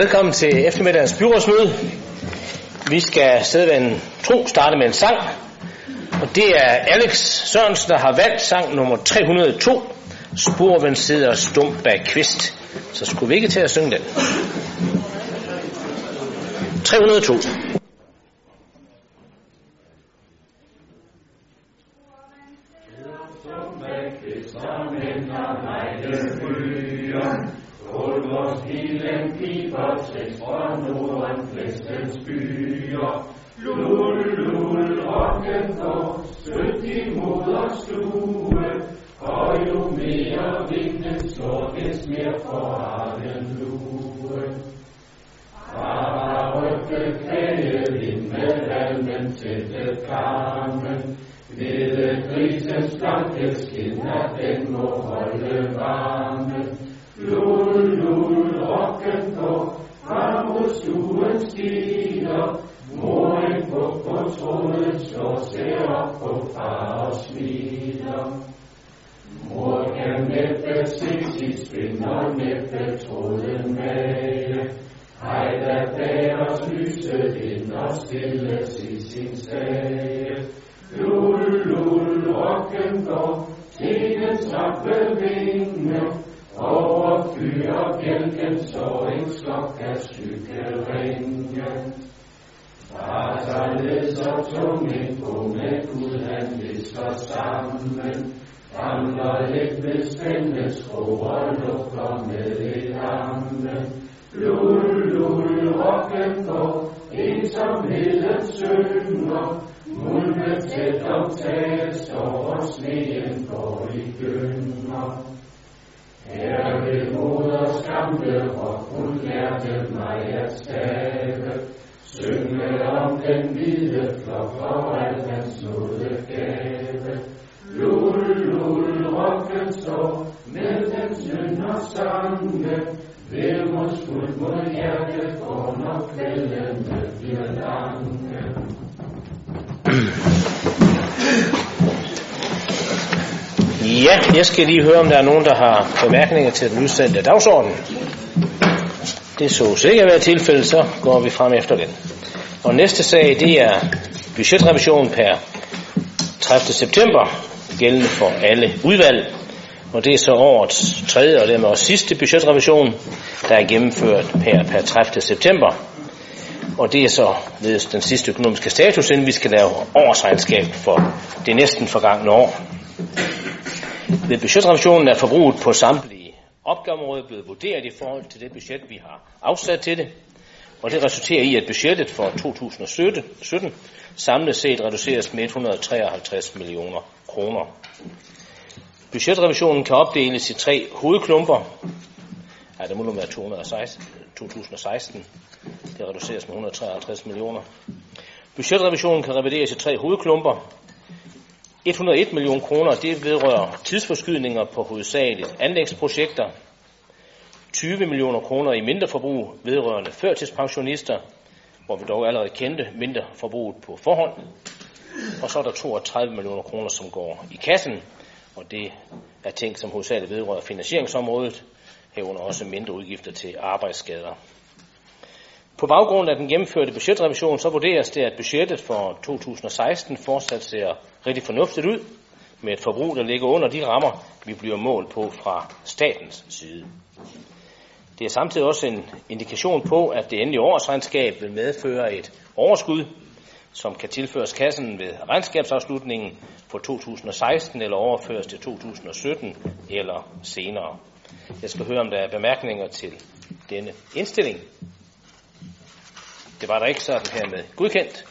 Velkommen til eftermiddagens byrådsmøde. Vi skal sædvanen tro starte med en sang. Og det er Alex Sørensen, der har valgt sang nummer 302. Sporven sidder stum bag kvist. Så skulle vi ikke til at synge den. 302. stue, og jo mere vinden slår, des mere får forarven lue. Fra rygge kage ind med almen tætte karmen, ved grisens blanke skin, at den må holde varmen. Og smiler. Mor kan næppe se sit spind og næppe tråde mage. Hej, der bæres lyset ind og stilles i sin sage. Lul, lul, rocken går, tidens rappe vinge, over fyr og bjælken så en slok af cykelringen. Far således og tunge på med Gud, han visker sammen. Ramler lidt med spændende skrog og lukker med et amme. Lul, lul, rocken går, ensomheden synger. Mulme tæt om taget står, og sneen går i gynger. Her ved moder gamle og hun lærte mig at tage. Synge om den hvide flok og al hans nåde gave. Lul, lul, rocken står med den synder sange. Vil mod mod hjertet går, når kvældene bliver lange. Ja, jeg skal lige høre, om der er nogen, der har bemærkninger til den udsendte dagsorden. Det så sikkert være tilfældet, så går vi frem efter den. Og næste sag, det er budgetrevision per 30. september, gældende for alle udvalg. Og det er så årets tredje og dermed også sidste budgetrevision, der er gennemført per, per 30. september. Og det er så ved den sidste økonomiske status, inden vi skal lave årsregnskab for det næsten forgangne år. Ved budgetrevisionen er forbruget på samtlige opgaveområder blevet vurderet i forhold til det budget, vi har afsat til det. Og det resulterer i, at budgettet for 2017 samlet set reduceres med 153 millioner kroner. Budgetrevisionen kan opdeles i tre hovedklumper. Ja, det må nu være 216, 2016. Det reduceres med 153 millioner. Budgetrevisionen kan revideres i tre hovedklumper. 101 millioner kroner, det vedrører tidsforskydninger på hovedsageligt anlægsprojekter. 20 millioner kroner i mindre forbrug vedrørende førtidspensionister, hvor vi dog allerede kendte mindre forbruget på forhånd. Og så er der 32 millioner kroner, som går i kassen, og det er ting, som hovedsageligt vedrører finansieringsområdet, herunder også mindre udgifter til arbejdsskader. På baggrund af den gennemførte budgetrevision, så vurderes det, at budgettet for 2016 fortsat ser rigtig fornuftigt ud, med et forbrug, der ligger under de rammer, vi bliver målt på fra statens side. Det er samtidig også en indikation på, at det endelige årsregnskab vil medføre et overskud, som kan tilføres kassen ved regnskabsafslutningen for 2016 eller overføres til 2017 eller senere. Jeg skal høre, om der er bemærkninger til denne indstilling. Det var der ikke sådan her med godkendt.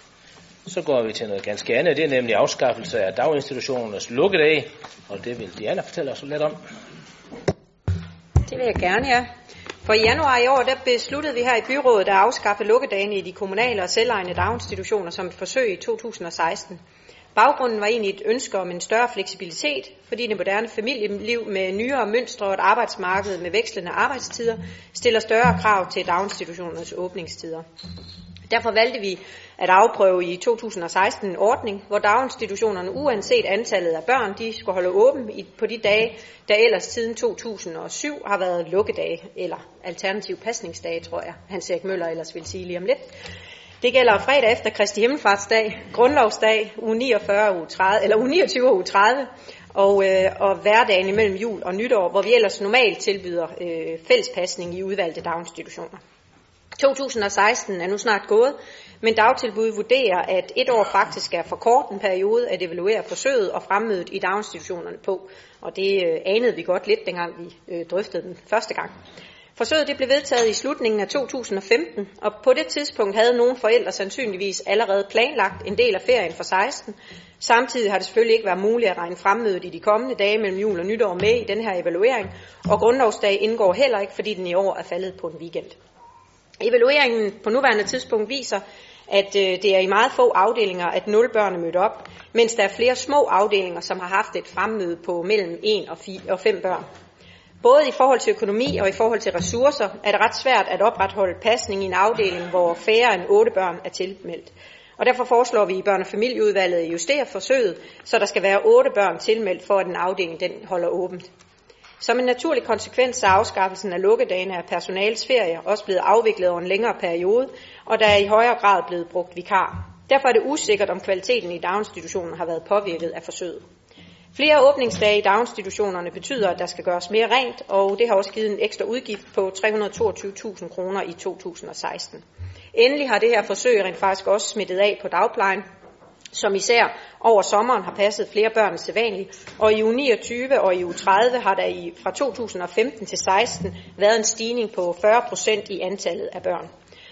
Så går vi til noget ganske andet. Det er nemlig afskaffelse af daginstitutionernes lukkedage. Og det vil Diana fortælle os lidt om. Det vil jeg gerne, ja. For i januar i år, der besluttede vi her i byrådet at afskaffe lukkedagene i de kommunale og selvejende daginstitutioner som et forsøg i 2016. Baggrunden var egentlig et ønske om en større fleksibilitet, fordi det moderne familieliv med nyere mønstre og et arbejdsmarked med vekslende arbejdstider stiller større krav til daginstitutionernes åbningstider. Derfor valgte vi at afprøve i 2016 en ordning, hvor daginstitutionerne uanset antallet af børn, de skulle holde åben på de dage, der ellers siden 2007 har været lukkedage, eller alternativ pasningsdage, tror jeg, Hans Erik Møller ellers vil sige lige om lidt. Det gælder fredag efter Kristi Himmelfartsdag, Grundlovsdag, uge 49 uge 30, eller uge 29 og uge 30, og, øh, og hverdagen imellem jul og nytår, hvor vi ellers normalt tilbyder øh, fællespasning i udvalgte daginstitutioner. 2016 er nu snart gået, men dagtilbud vurderer, at et år faktisk er for kort en periode at evaluere forsøget og fremmødet i daginstitutionerne på. Og det øh, anede vi godt lidt, dengang vi øh, drøftede den første gang. Forsøget det blev vedtaget i slutningen af 2015, og på det tidspunkt havde nogle forældre sandsynligvis allerede planlagt en del af ferien for 16. Samtidig har det selvfølgelig ikke været muligt at regne fremmødet i de kommende dage mellem jul og nytår med i den her evaluering, og grundlovsdag indgår heller ikke, fordi den i år er faldet på en weekend. Evalueringen på nuværende tidspunkt viser, at øh, det er i meget få afdelinger, at nul børn er mødt op, mens der er flere små afdelinger, som har haft et fremmøde på mellem 1 og 5 børn. Både i forhold til økonomi og i forhold til ressourcer er det ret svært at opretholde pasning i en afdeling, hvor færre end 8 børn er tilmeldt. Og derfor foreslår vi i børne- og familieudvalget at justere forsøget, så der skal være 8 børn tilmeldt for, at en afdeling den holder åbent. Som en naturlig konsekvens af afskaffelsen af lukkedagene er personalets ferie også blevet afviklet over en længere periode, og der er i højere grad blevet brugt vikar. Derfor er det usikkert, om kvaliteten i daginstitutionen har været påvirket af forsøget. Flere åbningsdage i daginstitutionerne betyder, at der skal gøres mere rent, og det har også givet en ekstra udgift på 322.000 kroner i 2016. Endelig har det her forsøg rent faktisk også smittet af på dagplejen, som især over sommeren har passet flere børn end sædvanligt, og i u 29 og i u 30 har der i, fra 2015 til 16 været en stigning på 40 procent i antallet af børn.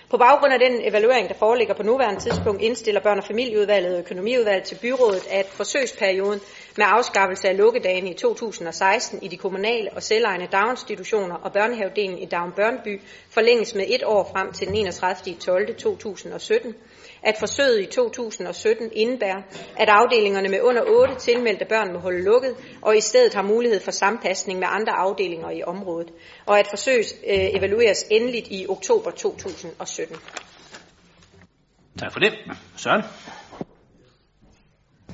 På baggrund af den evaluering, der foreligger på nuværende tidspunkt, indstiller børn- og familieudvalget og økonomiudvalget til byrådet, at forsøgsperioden med afskaffelse af lukkedagen i 2016 i de kommunale og selvejende daginstitutioner og børnehavedelen i Dagen Børneby forlænges med et år frem til den 31. 12. 2017, at forsøget i 2017 indebærer, at afdelingerne med under 8 tilmeldte børn må holde lukket, og i stedet har mulighed for sampasning med andre afdelinger i området, og at forsøget øh, evalueres endeligt i oktober 2017. Tak for det. Søren?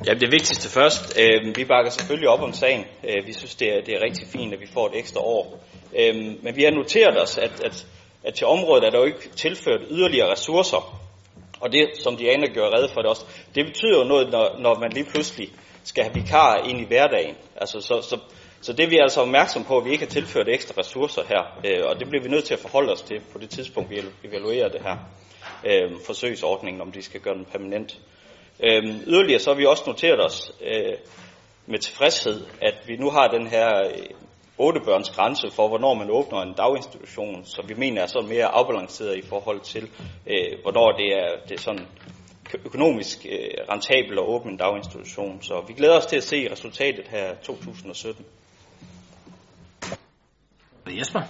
Ja, det vigtigste først. Øh, vi bakker selvfølgelig op om sagen. Øh, vi synes, det er, det er rigtig fint, at vi får et ekstra år. Øh, men vi har noteret os, at, at, at til området er der jo ikke tilført yderligere ressourcer. Og det, som Diana gør redde for det også, det betyder jo noget, når, når man lige pludselig skal have vikarer ind i hverdagen. Altså, så, så, så det vi er altså opmærksom på, at vi ikke har tilført ekstra ressourcer her, øh, og det bliver vi nødt til at forholde os til på det tidspunkt, vi evaluerer det her øh, forsøgsordningen, om de skal gøre den permanent. Øh, yderligere så har vi også noteret os øh, med tilfredshed, at vi nu har den her 8 børns grænse for, hvornår man åbner en daginstitution, som vi mener er så mere afbalanceret i forhold til, øh, hvornår det er, det er sådan økonomisk øh, rentabelt at åbne en daginstitution. Så vi glæder os til at se resultatet her 2017. Jesper?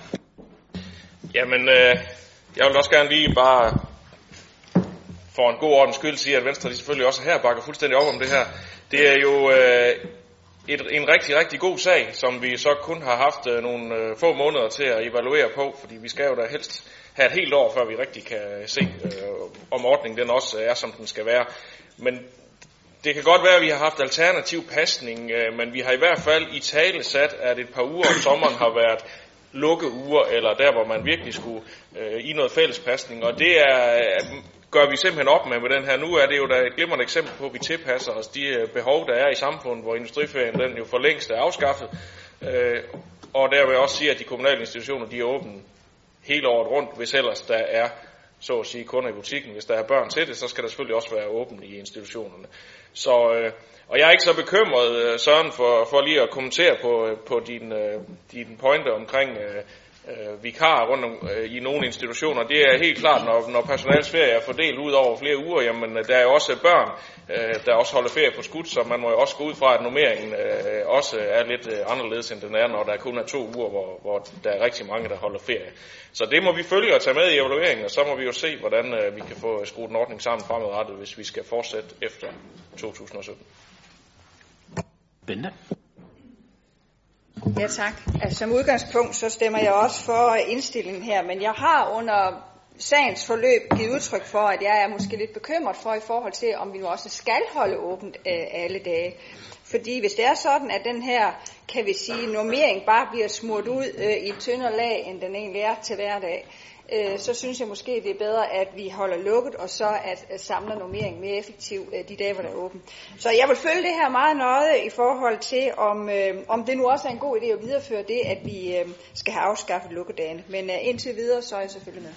Jamen, øh, jeg vil også gerne lige bare for en god ordens skyld sige, at Venstre de selvfølgelig også her bakker fuldstændig op om det her. Det er jo øh, et, en rigtig, rigtig god sag, som vi så kun har haft øh, nogle øh, få måneder til at evaluere på, fordi vi skal jo da helst have et helt år, før vi rigtig kan se, øh, om ordningen den også er, som den skal være. Men det kan godt være, at vi har haft alternativ pasning, øh, men vi har i hvert fald i tale sat, at et par uger om sommeren har været lukkeuger, eller der, hvor man virkelig skulle øh, i noget fællespasning. Og det er, gør vi simpelthen op med med den her. Nu er det jo da et glimrende eksempel på, at vi tilpasser os de øh, behov, der er i samfundet, hvor industriferien den jo for længst er afskaffet. Øh, og der vil jeg også sige, at de kommunale institutioner, de er åbne hele året rundt, hvis ellers der er så at sige kunder i butikken. Hvis der er børn til det, så skal der selvfølgelig også være åbent i institutionerne. Så, øh, og jeg er ikke så bekymret, øh, Søren, for, for lige at kommentere på, øh, på din, din pointe omkring øh, Øh, vikarer rundt om, øh, i nogle institutioner. Det er helt klart, når, når personalsferie er fordelt ud over flere uger, jamen øh, der er jo også øh, børn, øh, der også holder ferie på skud, så man må jo også gå ud fra, at nummeringen øh, også er lidt øh, anderledes, end den er, når der kun er to uger, hvor, hvor der er rigtig mange, der holder ferie. Så det må vi følge og tage med i evalueringen, og så må vi jo se, hvordan øh, vi kan få skruet en ordning sammen fremadrettet, hvis vi skal fortsætte efter 2017. Bente? Ja tak. Altså, som udgangspunkt så stemmer jeg også for indstillingen her, men jeg har under sagens forløb givet udtryk for, at jeg er måske lidt bekymret for i forhold til, om vi nu også skal holde åbent øh, alle dage. Fordi hvis det er sådan, at den her, kan vi sige, normering bare bliver smurt ud øh, i et tyndere lag, end den egentlig er til hverdag, øh, så synes jeg måske, det er bedre, at vi holder lukket, og så at, at samler normering mere effektivt øh, de dage, hvor der er åbent. Så jeg vil følge det her meget nøje i forhold til, om, øh, om det nu også er en god idé at videreføre det, at vi øh, skal have afskaffet lukkedagene. Men øh, indtil videre, så er jeg selvfølgelig med.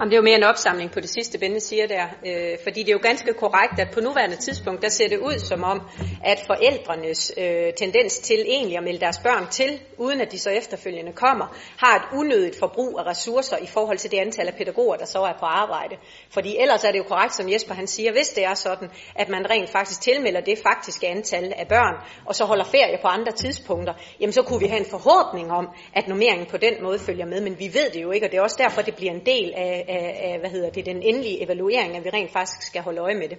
Jamen, det er jo mere en opsamling på det sidste, Bente siger der. Øh, fordi det er jo ganske korrekt, at på nuværende tidspunkt, der ser det ud som om, at forældrenes øh, tendens til egentlig at melde deres børn til, uden at de så efterfølgende kommer, har et unødigt forbrug af ressourcer i forhold til det antal af pædagoger, der så er på arbejde. Fordi ellers er det jo korrekt, som Jesper han siger, hvis det er sådan, at man rent faktisk tilmelder det faktiske antal af børn, og så holder ferie på andre tidspunkter, jamen så kunne vi have en forhåbning om, at normeringen på den måde følger med, men vi ved det jo ikke, og det er også derfor, det bliver en del af af, af hvad hedder det, den endelige evaluering, at vi rent faktisk skal holde øje med det.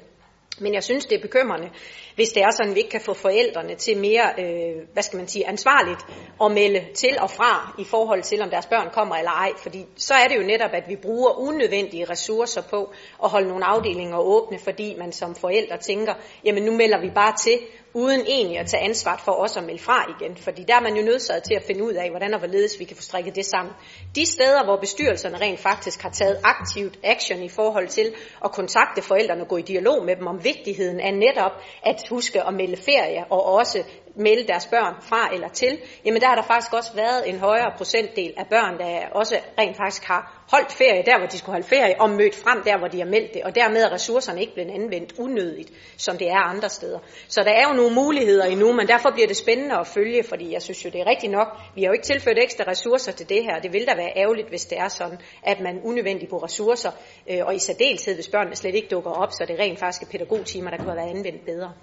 Men jeg synes, det er bekymrende, hvis det er sådan, at vi ikke kan få forældrene til mere, øh, hvad skal man sige, ansvarligt at melde til og fra i forhold til, om deres børn kommer eller ej. Fordi så er det jo netop, at vi bruger unødvendige ressourcer på at holde nogle afdelinger åbne, fordi man som forældre tænker, jamen nu melder vi bare til, uden egentlig at tage ansvar for os at melde fra igen. Fordi der er man jo nødsaget til at finde ud af, hvordan og hvorledes vi kan få strikket det sammen. De steder, hvor bestyrelserne rent faktisk har taget aktivt action i forhold til at kontakte forældrene og gå i dialog med dem om vigtigheden af netop at huske at melde ferie og også melde deres børn fra eller til, jamen der har der faktisk også været en højere procentdel af børn, der også rent faktisk har holdt ferie der, hvor de skulle holde ferie, og mødt frem der, hvor de har meldt det, og dermed er ressourcerne ikke blevet anvendt unødigt, som det er andre steder. Så der er jo nogle muligheder endnu, men derfor bliver det spændende at følge, fordi jeg synes jo, det er rigtigt nok, vi har jo ikke tilført ekstra ressourcer til det her, det vil da være ærgerligt, hvis det er sådan, at man unødvendigt bruger ressourcer, øh, og i særdeleshed, hvis børnene slet ikke dukker op, så det rent faktisk er pædagogtimer, der kunne have været anvendt bedre.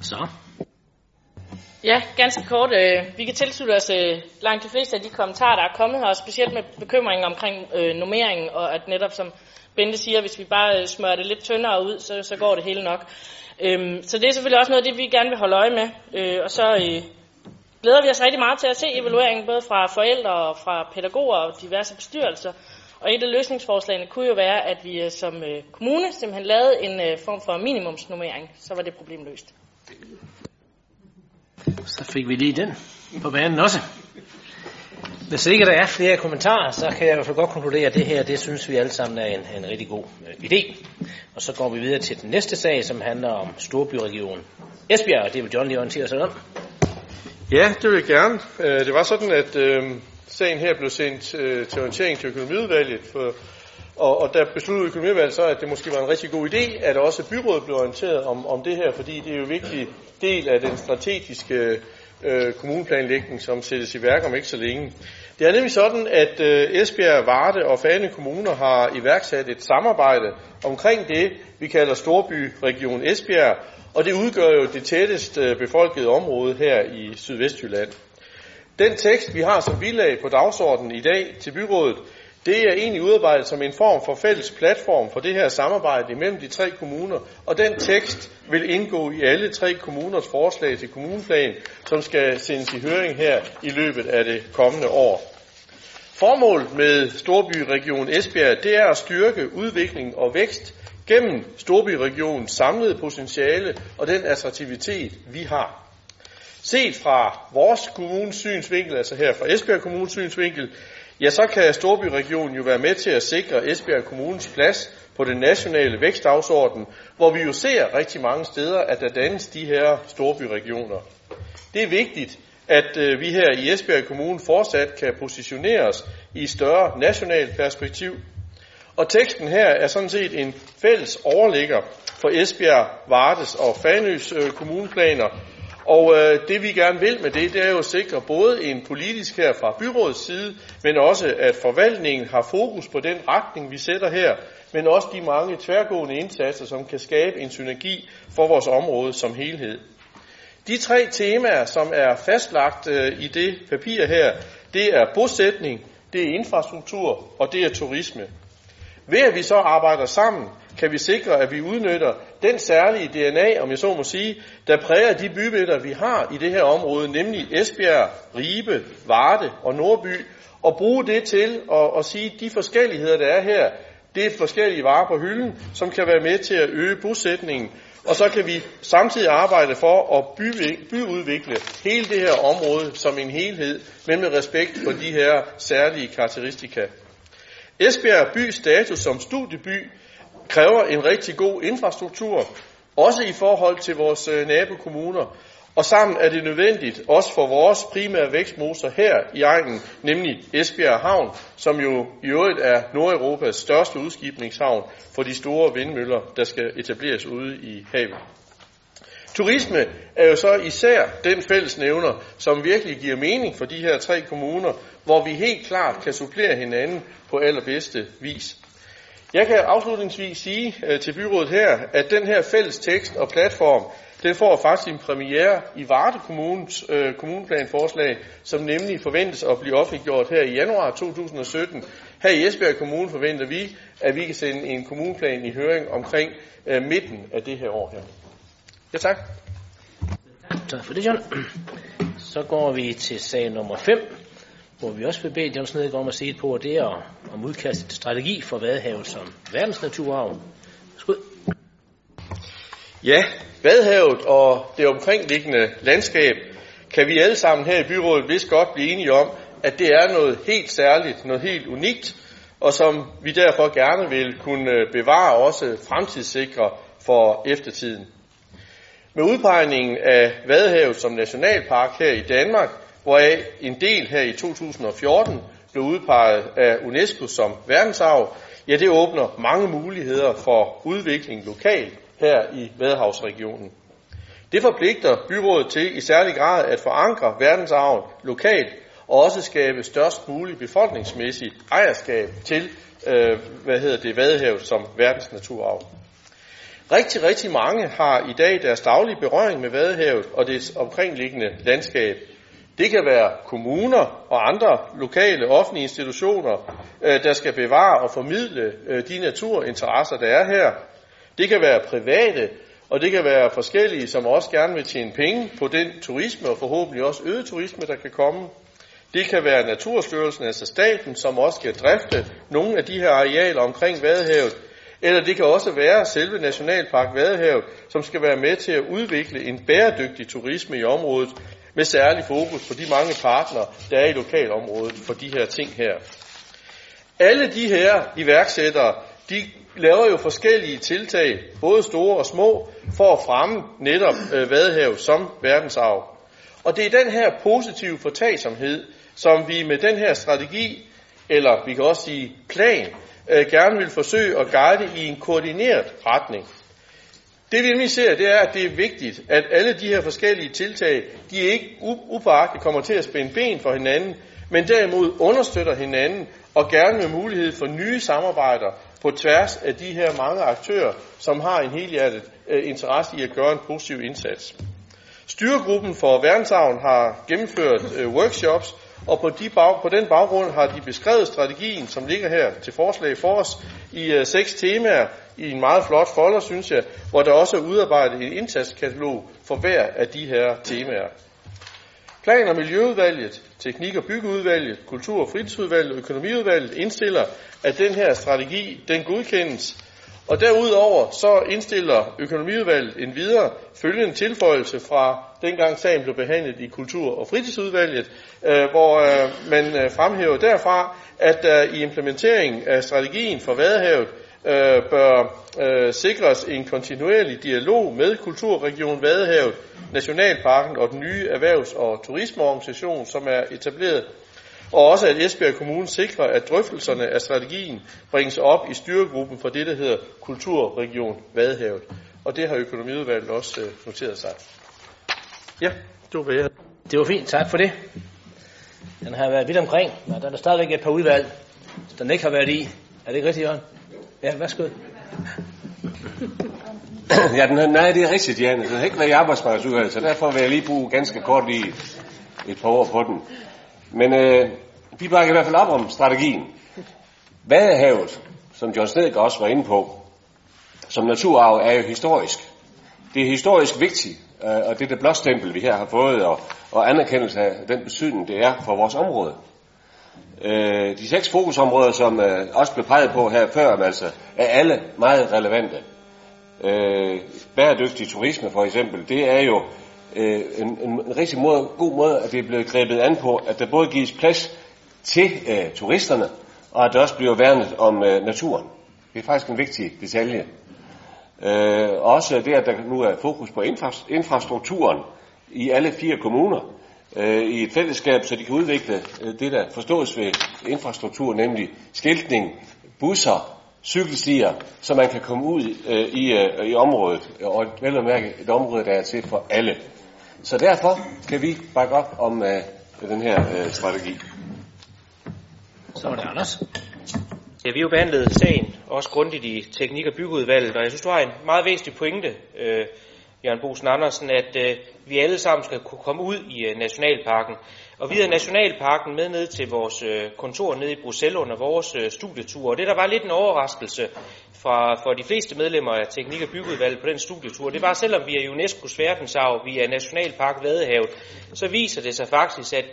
Så. Ja, ganske kort. Øh, vi kan tilslutte os øh, langt de fleste af de kommentarer, der er kommet her, specielt med bekymringen omkring øh, nummeringen, og at netop som Bente siger, hvis vi bare øh, smører det lidt tyndere ud, så, så går det hele nok. Øhm, så det er selvfølgelig også noget af det, vi gerne vil holde øje med. Øh, og så øh, glæder vi os rigtig meget til at se evalueringen, både fra forældre og fra pædagoger og diverse bestyrelser. Og et af løsningsforslagene kunne jo være, at vi øh, som øh, kommune simpelthen lavede en øh, form for minimumsnummering. Så var det problem løst. Så fik vi lige den på banen også. Hvis ikke der er flere kommentarer, så kan jeg i hvert fald godt konkludere, at det her, det synes vi alle sammen er en, en rigtig god øh, idé. Og så går vi videre til den næste sag, som handler om Storbyregionen. Esbjerg, og det vil John lige orientere sig om. Ja, det vil jeg gerne. Øh, det var sådan, at øh, sagen her blev sendt øh, til orientering til økonomiudvalget, for, og, og der besluttede økonomivalget så, at det måske var en rigtig god idé, at også byrådet blev orienteret om, om det her, fordi det er jo en vigtig del af den strategiske øh, kommuneplanlægning, som sættes i værk om ikke så længe. Det er nemlig sådan, at øh, Esbjerg, Varde og Fane kommuner har iværksat et samarbejde omkring det, vi kalder Storbyregion Esbjerg, og det udgør jo det tættest øh, befolkede område her i Sydvestjylland. Den tekst, vi har som bilag på dagsordenen i dag til byrådet, det er egentlig udarbejdet som en form for fælles platform for det her samarbejde imellem de tre kommuner, og den tekst vil indgå i alle tre kommuners forslag til kommuneplan, som skal sendes i høring her i løbet af det kommende år. Formålet med Storbyregion Esbjerg, det er at styrke udvikling og vækst gennem Storbyregionens samlede potentiale og den attraktivitet, vi har. Set fra vores kommunes synsvinkel, altså her fra Esbjerg Kommunes synsvinkel, ja, så kan Storbyregionen jo være med til at sikre Esbjerg Kommunes plads på den nationale vækstdagsorden, hvor vi jo ser rigtig mange steder, at der dannes de her storbyregioner. Det er vigtigt, at øh, vi her i Esbjerg Kommune fortsat kan positioneres i et større nationalt perspektiv. Og teksten her er sådan set en fælles overligger for Esbjerg, Vardes og Fanøs øh, kommuneplaner, og øh, det vi gerne vil med det, det er jo at sikre både en politisk her fra byrådets side, men også at forvaltningen har fokus på den retning, vi sætter her, men også de mange tværgående indsatser, som kan skabe en synergi for vores område som helhed. De tre temaer, som er fastlagt øh, i det papir her, det er bosætning, det er infrastruktur og det er turisme. Ved at vi så arbejder sammen, kan vi sikre, at vi udnytter den særlige DNA, om jeg så må sige, der præger de bybilleder, vi har i det her område, nemlig Esbjerg, Ribe, Varde og Nordby, og bruge det til at, at sige, at de forskelligheder, der er her, det er forskellige varer på hylden, som kan være med til at øge bosætningen. Og så kan vi samtidig arbejde for at by, byudvikle hele det her område som en helhed, men med respekt for de her særlige karakteristika. Esbjerg bys status som studieby kræver en rigtig god infrastruktur, også i forhold til vores øh, nabokommuner. Og sammen er det nødvendigt, også for vores primære vækstmotor her i egnen, nemlig Esbjerg Havn, som jo i øvrigt er Nordeuropas største udskibningshavn for de store vindmøller, der skal etableres ude i havet. Turisme er jo så især den fællesnævner, som virkelig giver mening for de her tre kommuner, hvor vi helt klart kan supplere hinanden på allerbedste vis. Jeg kan afslutningsvis sige øh, til byrådet her, at den her fælles tekst og platform, den får faktisk en premiere i Varde Kommunes øh, kommuneplanforslag, som nemlig forventes at blive offentliggjort her i januar 2017. Her i Esbjerg Kommune forventer vi, at vi kan sende en kommuneplan i høring omkring øh, midten af det her år her. Ja, tak. Tak for det, John. Så går vi til sag nummer 5, hvor vi også vil bede Jens Snedegaard om at sige et på, og det er om udkastet til strategi for Vadehavet som verdensnaturarv. Skud. Ja, Vadehavet og det omkringliggende landskab kan vi alle sammen her i byrådet vist godt blive enige om, at det er noget helt særligt, noget helt unikt, og som vi derfor gerne vil kunne øh, bevare og også fremtidssikre for eftertiden. Med udpegningen af Vadehavet som nationalpark her i Danmark, hvoraf en del her i 2014 blev udpeget af UNESCO som verdensarv, ja, det åbner mange muligheder for udvikling lokalt her i Vadehavsregionen. Det forpligter byrådet til i særlig grad at forankre verdensarven lokalt og også skabe størst mulig befolkningsmæssigt ejerskab til, øh, hvad hedder det, Vadehavet som verdensnaturarv. Rigtig, rigtig mange har i dag deres daglige berøring med Vadehavet og dets omkringliggende landskab. Det kan være kommuner og andre lokale offentlige institutioner, øh, der skal bevare og formidle øh, de naturinteresser, der er her. Det kan være private, og det kan være forskellige, som også gerne vil tjene penge på den turisme, og forhåbentlig også øget turisme, der kan komme. Det kan være Naturstyrelsen, altså staten, som også skal drifte nogle af de her arealer omkring Vadehavet, eller det kan også være selve Nationalpark Vadehavet, som skal være med til at udvikle en bæredygtig turisme i området, med særlig fokus på de mange partnere, der er i lokalområdet for de her ting her. Alle de her iværksættere, de laver jo forskellige tiltag, både store og små, for at fremme netop øh, Vadehav som verdensarv. Og det er den her positive fortagsomhed, som vi med den her strategi, eller vi kan også sige plan, øh, gerne vil forsøge at guide i en koordineret retning. Det vi nemlig ser, det er, at det er vigtigt, at alle de her forskellige tiltag, de ikke upåagtigt kommer til at spænde ben for hinanden, men derimod understøtter hinanden og gerne med mulighed for nye samarbejder på tværs af de her mange aktører, som har en helhjertet øh, interesse i at gøre en positiv indsats. Styregruppen for verdensarven har gennemført øh, workshops, og på, de bag, på den baggrund har de beskrevet strategien, som ligger her til forslag for os, i øh, seks temaer, i en meget flot folder, synes jeg, hvor der også er udarbejdet en indsatskatalog for hver af de her temaer. Plan- og Miljøudvalget, Teknik- og Byggeudvalget, Kultur- og Fritidsudvalget og Økonomiudvalget indstiller, at den her strategi, den godkendes. Og derudover så indstiller Økonomiudvalget en videre følgende tilføjelse fra dengang sagen blev behandlet i Kultur- og Fritidsudvalget, øh, hvor øh, man øh, fremhæver derfra, at der i implementeringen af strategien for Vadehavet øh, bør øh, sikres en kontinuerlig dialog med Kulturregion Vadehavet, Nationalparken og den nye erhvervs- og turismeorganisation, som er etableret, og også at Esbjerg Kommune sikrer, at drøftelserne af strategien bringes op i styregruppen for det, der hedder Kulturregion Vadehavet. Og det har økonomiudvalget også øh, noteret sig. Ja, det var hvad jeg Det var fint, tak for det. Den har været vidt omkring, men der er stadigvæk et par udvalg, den ikke har været i. Er det ikke rigtigt, Jørgen? Ja, værsgo. ja, den, nej, det er rigtigt, Jan. Den har ikke været i arbejdsmarkedsudvalget, så derfor vil jeg lige bruge ganske kort lige et par ord på den. Men øh, vi bakker i hvert fald op om strategien. Vadehavet, som John Snedgaard også var inde på, som naturarv er jo historisk. Det er historisk vigtigt, øh, og det er det blåstempel, vi her har fået, og, og anerkendelse af den betydning, det er for vores område. Øh, de seks fokusområder, som øh, også blev peget på her før, altså, er alle meget relevante. Øh, bæredygtig turisme for eksempel, det er jo øh, en, en rigtig måde, god måde, at det er blevet grebet an på, at der både gives plads til øh, turisterne, og at der også bliver værnet om øh, naturen. Det er faktisk en vigtig detalje. Øh, også det, at der nu er fokus på infra- infrastrukturen i alle fire kommuner øh, i et fællesskab, så de kan udvikle øh, det, der forstås ved infrastruktur, nemlig skiltning, busser, cykelstier, så man kan komme ud øh, i, øh, i området, og vel at mærke et område, der er til for alle. Så derfor kan vi bakke op om øh, den her øh, strategi. Så er det Anders. Ja, vi har jo behandlet sagen, også grundigt i teknik- og byggeudvalget, og jeg synes, du har en meget væsentlig pointe, øh, Jørgen Bosen Andersen, at øh, vi alle sammen skal kunne komme ud i øh, Nationalparken. Og vi havde Nationalparken med ned til vores øh, kontor nede i Bruxelles under vores øh, studietur. Og det, der var lidt en overraskelse fra, for de fleste medlemmer af Teknik- og Byggeudvalget på den studietur, det var, selvom vi er UNESCO's verdensarv, vi er Nationalpark Vadehavet, så viser det sig faktisk, at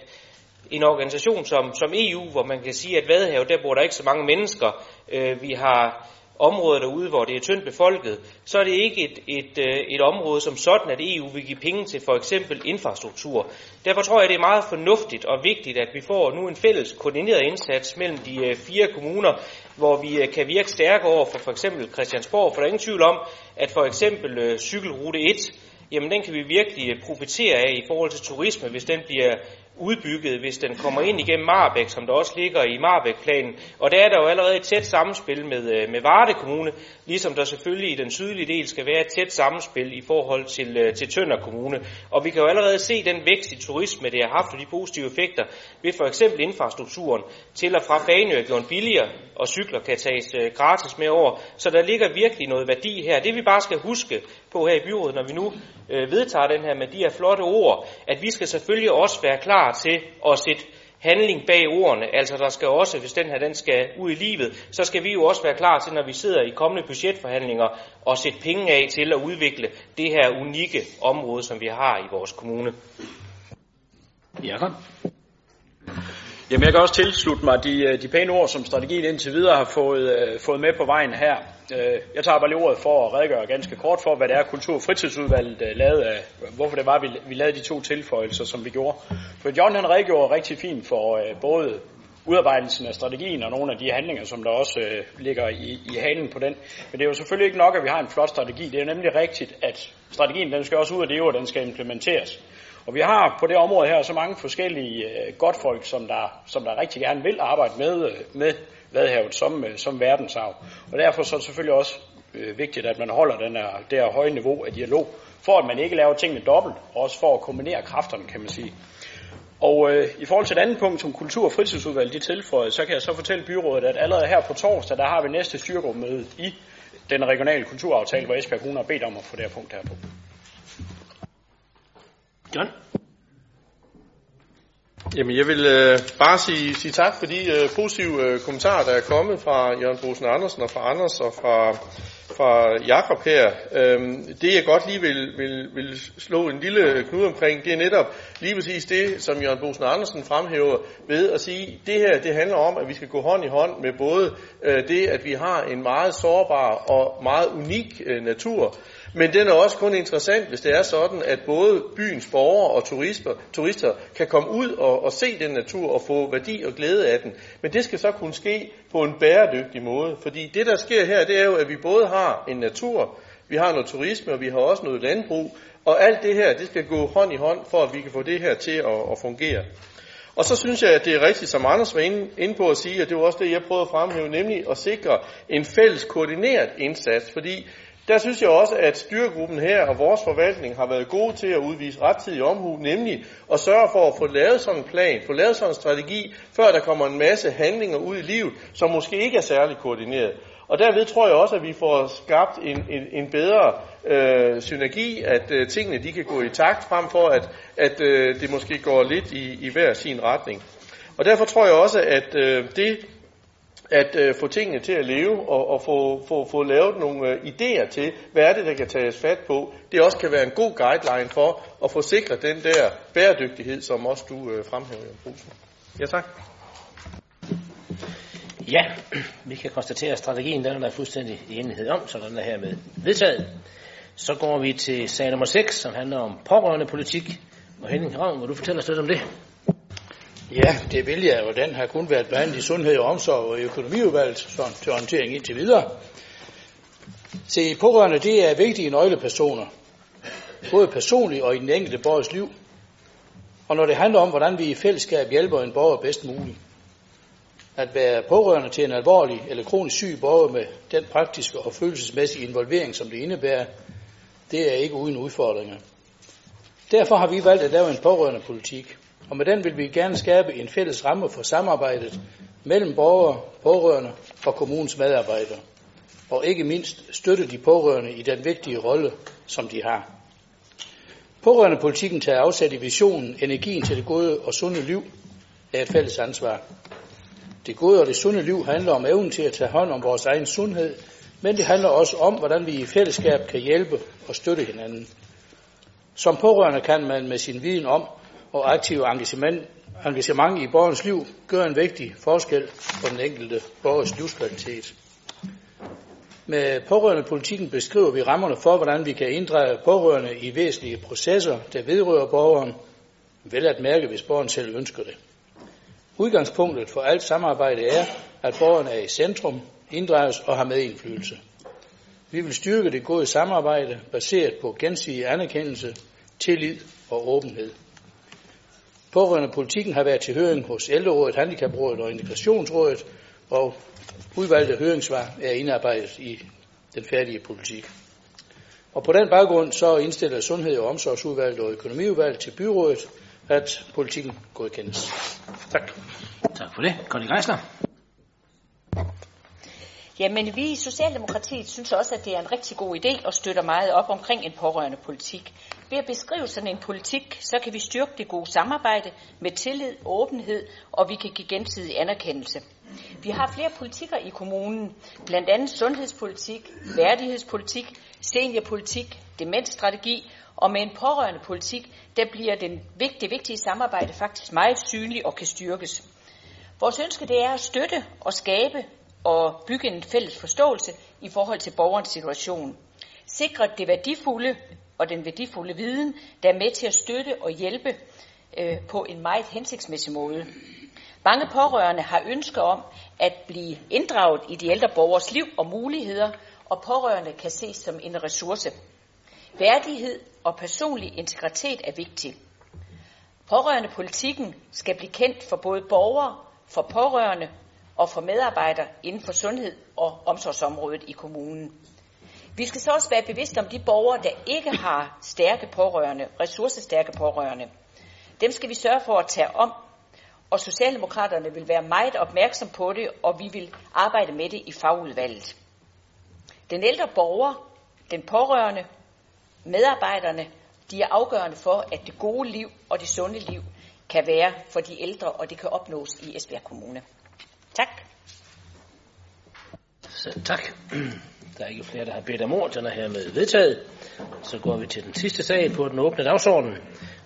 en organisation som, som EU, hvor man kan sige, at Vadehavet, der bor der ikke så mange mennesker. Øh, vi har områder derude, hvor det er tyndt befolket, så er det ikke et, et, øh, et område som sådan, at EU vil give penge til for eksempel infrastruktur. Derfor tror jeg, det er meget fornuftigt og vigtigt, at vi får nu en fælles koordineret indsats mellem de øh, fire kommuner, hvor vi øh, kan virke stærkere over for for eksempel Christiansborg, for der er ingen tvivl om, at for eksempel cykelrute 1, jamen den kan vi virkelig profitere af i forhold til turisme, hvis den bliver udbygget, hvis den kommer ind igennem Marbæk, som der også ligger i Marbæk-planen. Og der er der jo allerede et tæt samspil med, øh, med Varde Kommune, ligesom der selvfølgelig i den sydlige del skal være et tæt samspil i forhold til, øh, til Tønder Kommune. Og vi kan jo allerede se den vækst i turisme, det har haft, og de positive effekter ved for eksempel infrastrukturen til og fra Fanø er gjort billigere, og cykler kan tages øh, gratis med over. Så der ligger virkelig noget værdi her. Det vi bare skal huske på her i byrådet, når vi nu øh, vedtager den her med de her flotte ord, at vi skal selvfølgelig også være klar til at sætte handling bag ordene. Altså der skal også, hvis den her den skal ud i livet, så skal vi jo også være klar til, når vi sidder i kommende budgetforhandlinger, at sætte penge af til at udvikle det her unikke område, som vi har i vores kommune. Jakob? Jamen, jeg kan også tilslutte mig de, øh, de pæne ord, som strategien indtil videre har fået, øh, fået med på vejen her. Øh, jeg tager bare lige ordet for at redegøre ganske kort for, hvad det er, Kultur- og fritidsudvalget øh, lavede af, hvorfor det var, vi, vi lavede de to tilføjelser, som vi gjorde. For John han redegjorde rigtig fint for øh, både udarbejdelsen af strategien og nogle af de handlinger, som der også øh, ligger i, i halen på den. Men det er jo selvfølgelig ikke nok, at vi har en flot strategi. Det er nemlig rigtigt, at strategien den skal også ud af det og den skal implementeres. Og vi har på det område her så mange forskellige øh, godtfolk, som der, som der rigtig gerne vil arbejde med, øh, med Vadehavet som, øh, som verdensarv. Og derfor så er det selvfølgelig også øh, vigtigt, at man holder den her, det her høje niveau af dialog, for at man ikke laver tingene dobbelt, og også for at kombinere kræfterne, kan man sige. Og øh, i forhold til et andet punkt, som kultur- og fritidsudvalget de tilføjede, så kan jeg så fortælle byrådet, at allerede her på torsdag, der har vi næste styrgruppemøde i den regionale kulturaftale, hvor Esbjerg Kommune har bedt om at få det her punkt her på. John? Jamen, jeg vil øh, bare sige, sige tak for de øh, positive øh, kommentarer, der er kommet fra Jørgen Bosen Andersen og fra Anders og fra, fra Jakob her. Øhm, det jeg godt lige vil, vil, vil slå en lille knude omkring, det er netop lige præcis det, som Jørgen Bosen Andersen fremhæver ved at sige, det her det handler om, at vi skal gå hånd i hånd med både øh, det, at vi har en meget sårbar og meget unik øh, natur, men den er også kun interessant, hvis det er sådan, at både byens borgere og turister, turister kan komme ud og, og se den natur og få værdi og glæde af den. Men det skal så kunne ske på en bæredygtig måde. Fordi det, der sker her, det er jo, at vi både har en natur, vi har noget turisme, og vi har også noget landbrug. Og alt det her, det skal gå hånd i hånd, for at vi kan få det her til at, at fungere. Og så synes jeg, at det er rigtigt, som Anders var inde, inde på at sige, og det var også det, jeg prøvede at fremhæve, nemlig at sikre en fælles koordineret indsats. Fordi der synes jeg også, at styregruppen her og vores forvaltning har været gode til at udvise rettidig omhu, nemlig at sørge for at få lavet sådan en plan, få lavet sådan en strategi, før der kommer en masse handlinger ud i livet, som måske ikke er særlig koordineret. Og derved tror jeg også, at vi får skabt en, en, en bedre øh, synergi, at øh, tingene de kan gå i takt, frem for at, at øh, det måske går lidt i, i hver sin retning. Og derfor tror jeg også, at øh, det at øh, få tingene til at leve og, og få, få, få lavet nogle øh, idéer til, hvad er det, der kan tages fat på. Det også kan være en god guideline for at få sikret den der bæredygtighed, som også du øh, fremhæver, Jan Poulsen. Ja, tak. Ja, vi kan konstatere, at strategien den er der fuldstændig i enighed om, så den er hermed vedtaget. Så går vi til sag nummer 6, som handler om pårørende politik. Og Henning Ravn, vil du fortælle os lidt om det? Ja, det vil jeg, og den har kun været behandlet i sundhed og omsorg og økonomiudvalget, så til orientering indtil videre. Se, pårørende, det er vigtige nøglepersoner, både personligt og i den enkelte borgers liv. Og når det handler om, hvordan vi i fællesskab hjælper en borger bedst muligt. At være pårørende til en alvorlig eller kronisk syg borger med den praktiske og følelsesmæssige involvering, som det indebærer, det er ikke uden udfordringer. Derfor har vi valgt at lave en pårørende politik, og med den vil vi gerne skabe en fælles ramme for samarbejdet mellem borgere, pårørende og kommunens medarbejdere, og ikke mindst støtte de pårørende i den vigtige rolle, som de har. Pårørende politikken tager afsæt i visionen, energien til det gode og sunde liv er et fælles ansvar. Det gode og det sunde liv handler om evnen til at tage hånd om vores egen sundhed, men det handler også om, hvordan vi i fællesskab kan hjælpe og støtte hinanden. Som pårørende kan man med sin viden om og aktiv engagement, engagement i borgernes liv gøre en vigtig forskel for den enkelte borgers livskvalitet. Med pårørende politikken beskriver vi rammerne for, hvordan vi kan inddrage pårørende i væsentlige processer, der vedrører borgeren, vel at mærke, hvis borgeren selv ønsker det. Udgangspunktet for alt samarbejde er, at borgerne er i centrum, inddrages og har medindflydelse. Vi vil styrke det gode samarbejde baseret på gensidig anerkendelse, tillid og åbenhed. Pårørende politikken har været til høring hos Ældrerådet, Handicaprådet og Integrationsrådet, og udvalgte høringssvar er indarbejdet i den færdige politik. Og på den baggrund så indstiller Sundhed- og Omsorgsudvalget og Økonomiudvalget til byrådet, at politikken godkendes. Tak. Tak for det. Conny Geisler. Jamen, vi i Socialdemokratiet synes også, at det er en rigtig god idé og støtter meget op omkring en pårørende politik. Ved at beskrive sådan en politik, så kan vi styrke det gode samarbejde med tillid, åbenhed, og vi kan give gensidig anerkendelse. Vi har flere politikker i kommunen, blandt andet sundhedspolitik, værdighedspolitik, seniorpolitik, demensstrategi, og med en pårørende politik, der bliver den vigtige, vigtige samarbejde faktisk meget synlig og kan styrkes. Vores ønske det er at støtte og skabe og bygge en fælles forståelse i forhold til borgerens situation. Sikre det værdifulde og den værdifulde viden, der er med til at støtte og hjælpe øh, på en meget hensigtsmæssig måde. Mange pårørende har ønske om at blive inddraget i de ældre borgers liv og muligheder, og pårørende kan ses som en ressource. Værdighed og personlig integritet er vigtig. Pårørende politikken skal blive kendt for både borgere, for pårørende og for medarbejdere inden for sundhed og omsorgsområdet i kommunen. Vi skal så også være bevidste om de borgere, der ikke har stærke pårørende, ressourcestærke pårørende. Dem skal vi sørge for at tage om, og Socialdemokraterne vil være meget opmærksom på det, og vi vil arbejde med det i fagudvalget. Den ældre borger, den pårørende, medarbejderne, de er afgørende for, at det gode liv og det sunde liv kan være for de ældre, og det kan opnås i Esbjerg Kommune. Tak. Så tak. Der er ikke flere, der har bedt om ord. Den er hermed vedtaget. Så går vi til den sidste sag på den åbne dagsorden.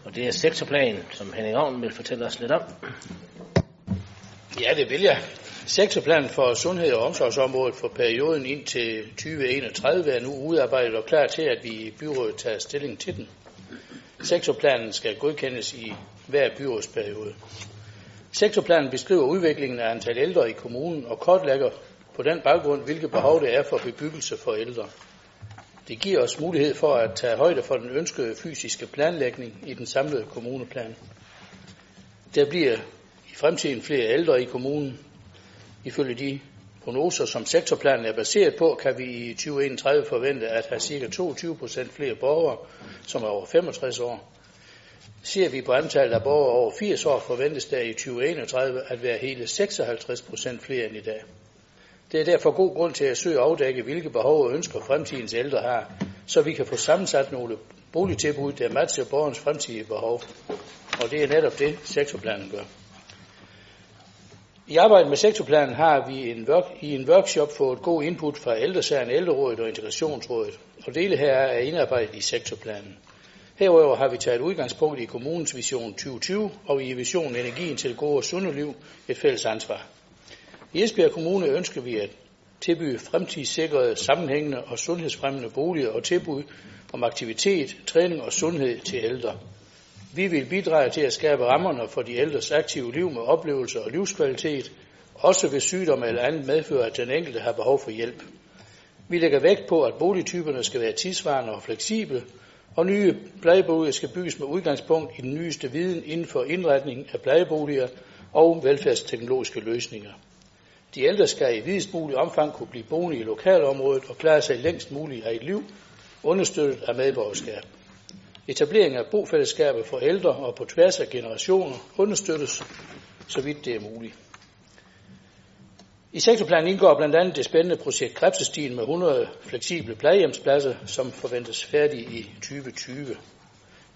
Og det er sektorplanen, som Henning Ravn vil fortælle os lidt om. Ja, det vil jeg. Sektorplanen for sundhed- og omsorgsområdet for perioden indtil 2031 er nu udarbejdet og klar til, at vi i byrådet tager stilling til den. Sektorplanen skal godkendes i hver byrådsperiode. Sektorplanen beskriver udviklingen af antal ældre i kommunen og kortlægger på den baggrund, hvilke behov det er for bebyggelse for ældre. Det giver os mulighed for at tage højde for den ønskede fysiske planlægning i den samlede kommuneplan. Der bliver i fremtiden flere ældre i kommunen. Ifølge de prognoser, som sektorplanen er baseret på, kan vi i 2031 forvente at have ca. 22 procent flere borgere, som er over 65 år. Ser vi på antallet af borgere over 80 år, forventes der i 2031 at være hele 56 procent flere end i dag. Det er derfor god grund til at søge at afdække, hvilke behov og ønsker fremtidens ældre har, så vi kan få sammensat nogle boligtilbud, der matcher borgernes fremtidige behov. Og det er netop det, sektorplanen gør. I arbejdet med sektorplanen har vi en work, i en workshop fået god input fra ældresagen, ældrerådet og integrationsrådet, og dele her er indarbejdet i sektorplanen. Herover har vi taget udgangspunkt i kommunens vision 2020 og i visionen Energien til gode og sunde liv et fælles ansvar. I Esbjerg Kommune ønsker vi at tilbyde fremtidssikrede, sammenhængende og sundhedsfremmende boliger og tilbud om aktivitet, træning og sundhed til ældre. Vi vil bidrage til at skabe rammerne for de ældres aktive liv med oplevelser og livskvalitet, også ved sygdom eller andet medfører, at den enkelte har behov for hjælp. Vi lægger vægt på, at boligtyperne skal være tidsvarende og fleksible, og nye plejeboliger skal bygges med udgangspunkt i den nyeste viden inden for indretning af plejeboliger og velfærdsteknologiske løsninger. De ældre skal i videst mulig omfang kunne blive boende i lokalområdet og klare sig længst muligt af et liv, understøttet af medborgerskab. Etablering af bofællesskaber for ældre og på tværs af generationer understøttes, så vidt det er muligt. I sektorplanen indgår blandt andet det spændende projekt Krebsestien med 100 fleksible plejehjemspladser, som forventes færdig i 2020.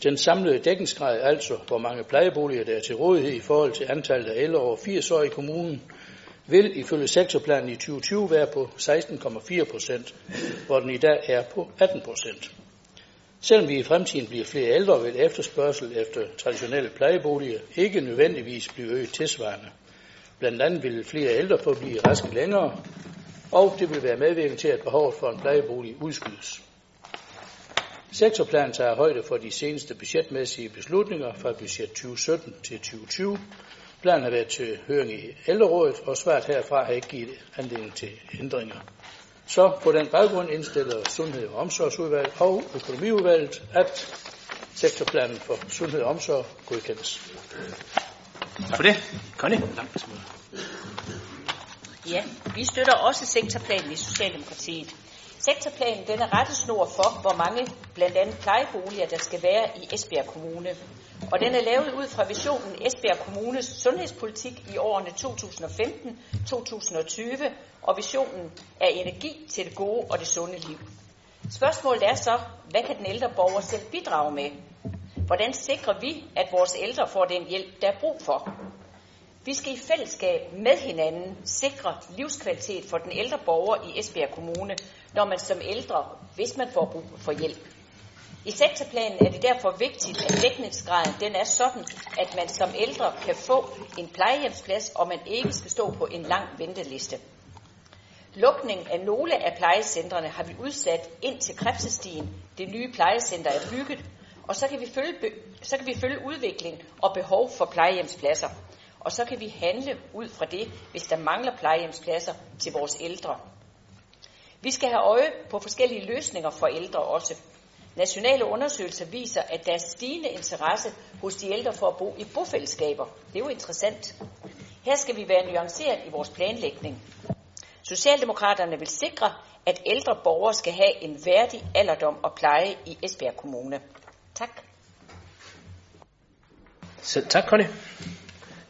Den samlede dækningsgrad, altså hvor mange plejeboliger der er til rådighed i forhold til antallet af ældre over 80 år i kommunen, vil ifølge sektorplanen i 2020 være på 16,4 procent, hvor den i dag er på 18 procent. Selvom vi i fremtiden bliver flere ældre, vil efterspørgsel efter traditionelle plejeboliger ikke nødvendigvis blive øget tilsvarende. Blandt andet vil flere ældre få blive raske længere, og det vil være medvirkende til, at behovet for en plejebolig udskydes. Sektorplanen tager højde for de seneste budgetmæssige beslutninger fra budget 2017 til 2020. Planen har været til høring i ældrerådet, og svaret herfra har ikke givet anledning til ændringer. Så på den baggrund indstiller Sundhed og Omsorgsudvalget og Økonomiudvalget, at sektorplanen for sundhed og omsorg godkendes. Tak for det. Connie. Ja, vi støtter også sektorplanen i Socialdemokratiet. Sektorplanen den er rettesnor for, hvor mange blandt andet plejeboliger, der skal være i Esbjerg Kommune. Og den er lavet ud fra visionen Esbjerg Kommunes sundhedspolitik i årene 2015-2020, og visionen er energi til det gode og det sunde liv. Spørgsmålet er så, hvad kan den ældre borger selv bidrage med? Hvordan sikrer vi, at vores ældre får den hjælp, der er brug for? Vi skal i fællesskab med hinanden sikre livskvalitet for den ældre borger i Esbjerg Kommune, når man som ældre, hvis man får brug for hjælp. I sektorplanen er det derfor vigtigt, at dækningsgraden den er sådan, at man som ældre kan få en plejehjemsplads, og man ikke skal stå på en lang venteliste. Lukningen af nogle af plejecentrene har vi udsat ind til Krebsestien. Det nye plejecenter er bygget, og så kan vi følge, så kan vi følge udvikling og behov for plejehjemspladser. Og så kan vi handle ud fra det, hvis der mangler plejehjemspladser til vores ældre. Vi skal have øje på forskellige løsninger for ældre også. Nationale undersøgelser viser, at der er stigende interesse hos de ældre for at bo i bofællesskaber. Det er jo interessant. Her skal vi være nuanceret i vores planlægning. Socialdemokraterne vil sikre, at ældre borgere skal have en værdig alderdom og pleje i Esbjerg Kommune. Tak. Selv tak, Conny.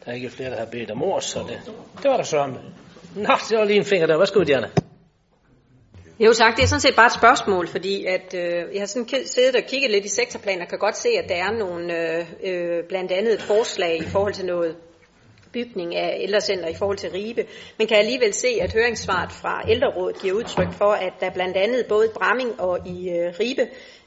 Der er ikke flere, der har bedt om ord, så det, det var der så. Nå, det var lige en finger der. Værsgo, Diana. Jo tak, det er sådan set bare et spørgsmål, fordi at, øh, jeg har sådan siddet og kigget lidt i sektorplaner og kan godt se, at der er nogle, øh, øh blandt andet et forslag i forhold til noget bygning af ældrecenter i forhold til Ribe, men kan alligevel se, at høringssvaret fra ældrerådet giver udtryk for, at der blandt andet både i Bramming og i øh, Ribe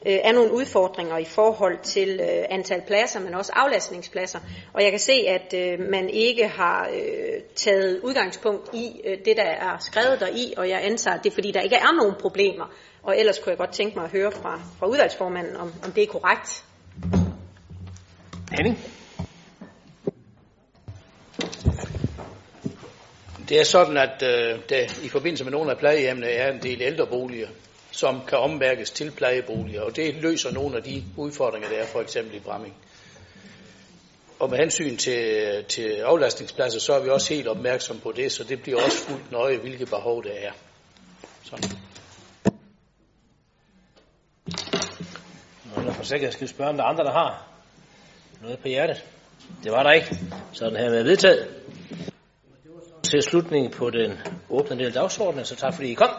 øh, er nogle udfordringer i forhold til øh, antal pladser, men også aflastningspladser. Og jeg kan se, at øh, man ikke har øh, taget udgangspunkt i øh, det, der er skrevet der i, og jeg antager, at det er fordi, der ikke er nogen problemer. Og ellers kunne jeg godt tænke mig at høre fra, fra udvalgsformanden, om, om det er korrekt. Henning? Det er sådan, at øh, der i forbindelse med nogle af plejehjemmene er en del ældreboliger, som kan omværkes til plejeboliger, og det løser nogle af de udfordringer, der er for eksempel i Bramming. Og med hensyn til, til aflastningspladser, så er vi også helt opmærksom på det, så det bliver også fuldt nøje, hvilke behov der er. Sådan. Nå, for sikkert skal spørge, om der er andre, der har noget på hjertet. Det var der ikke. Så den her med vedtaget. Til slutningen på den åbne del af dagsordenen, så tak fordi I kom.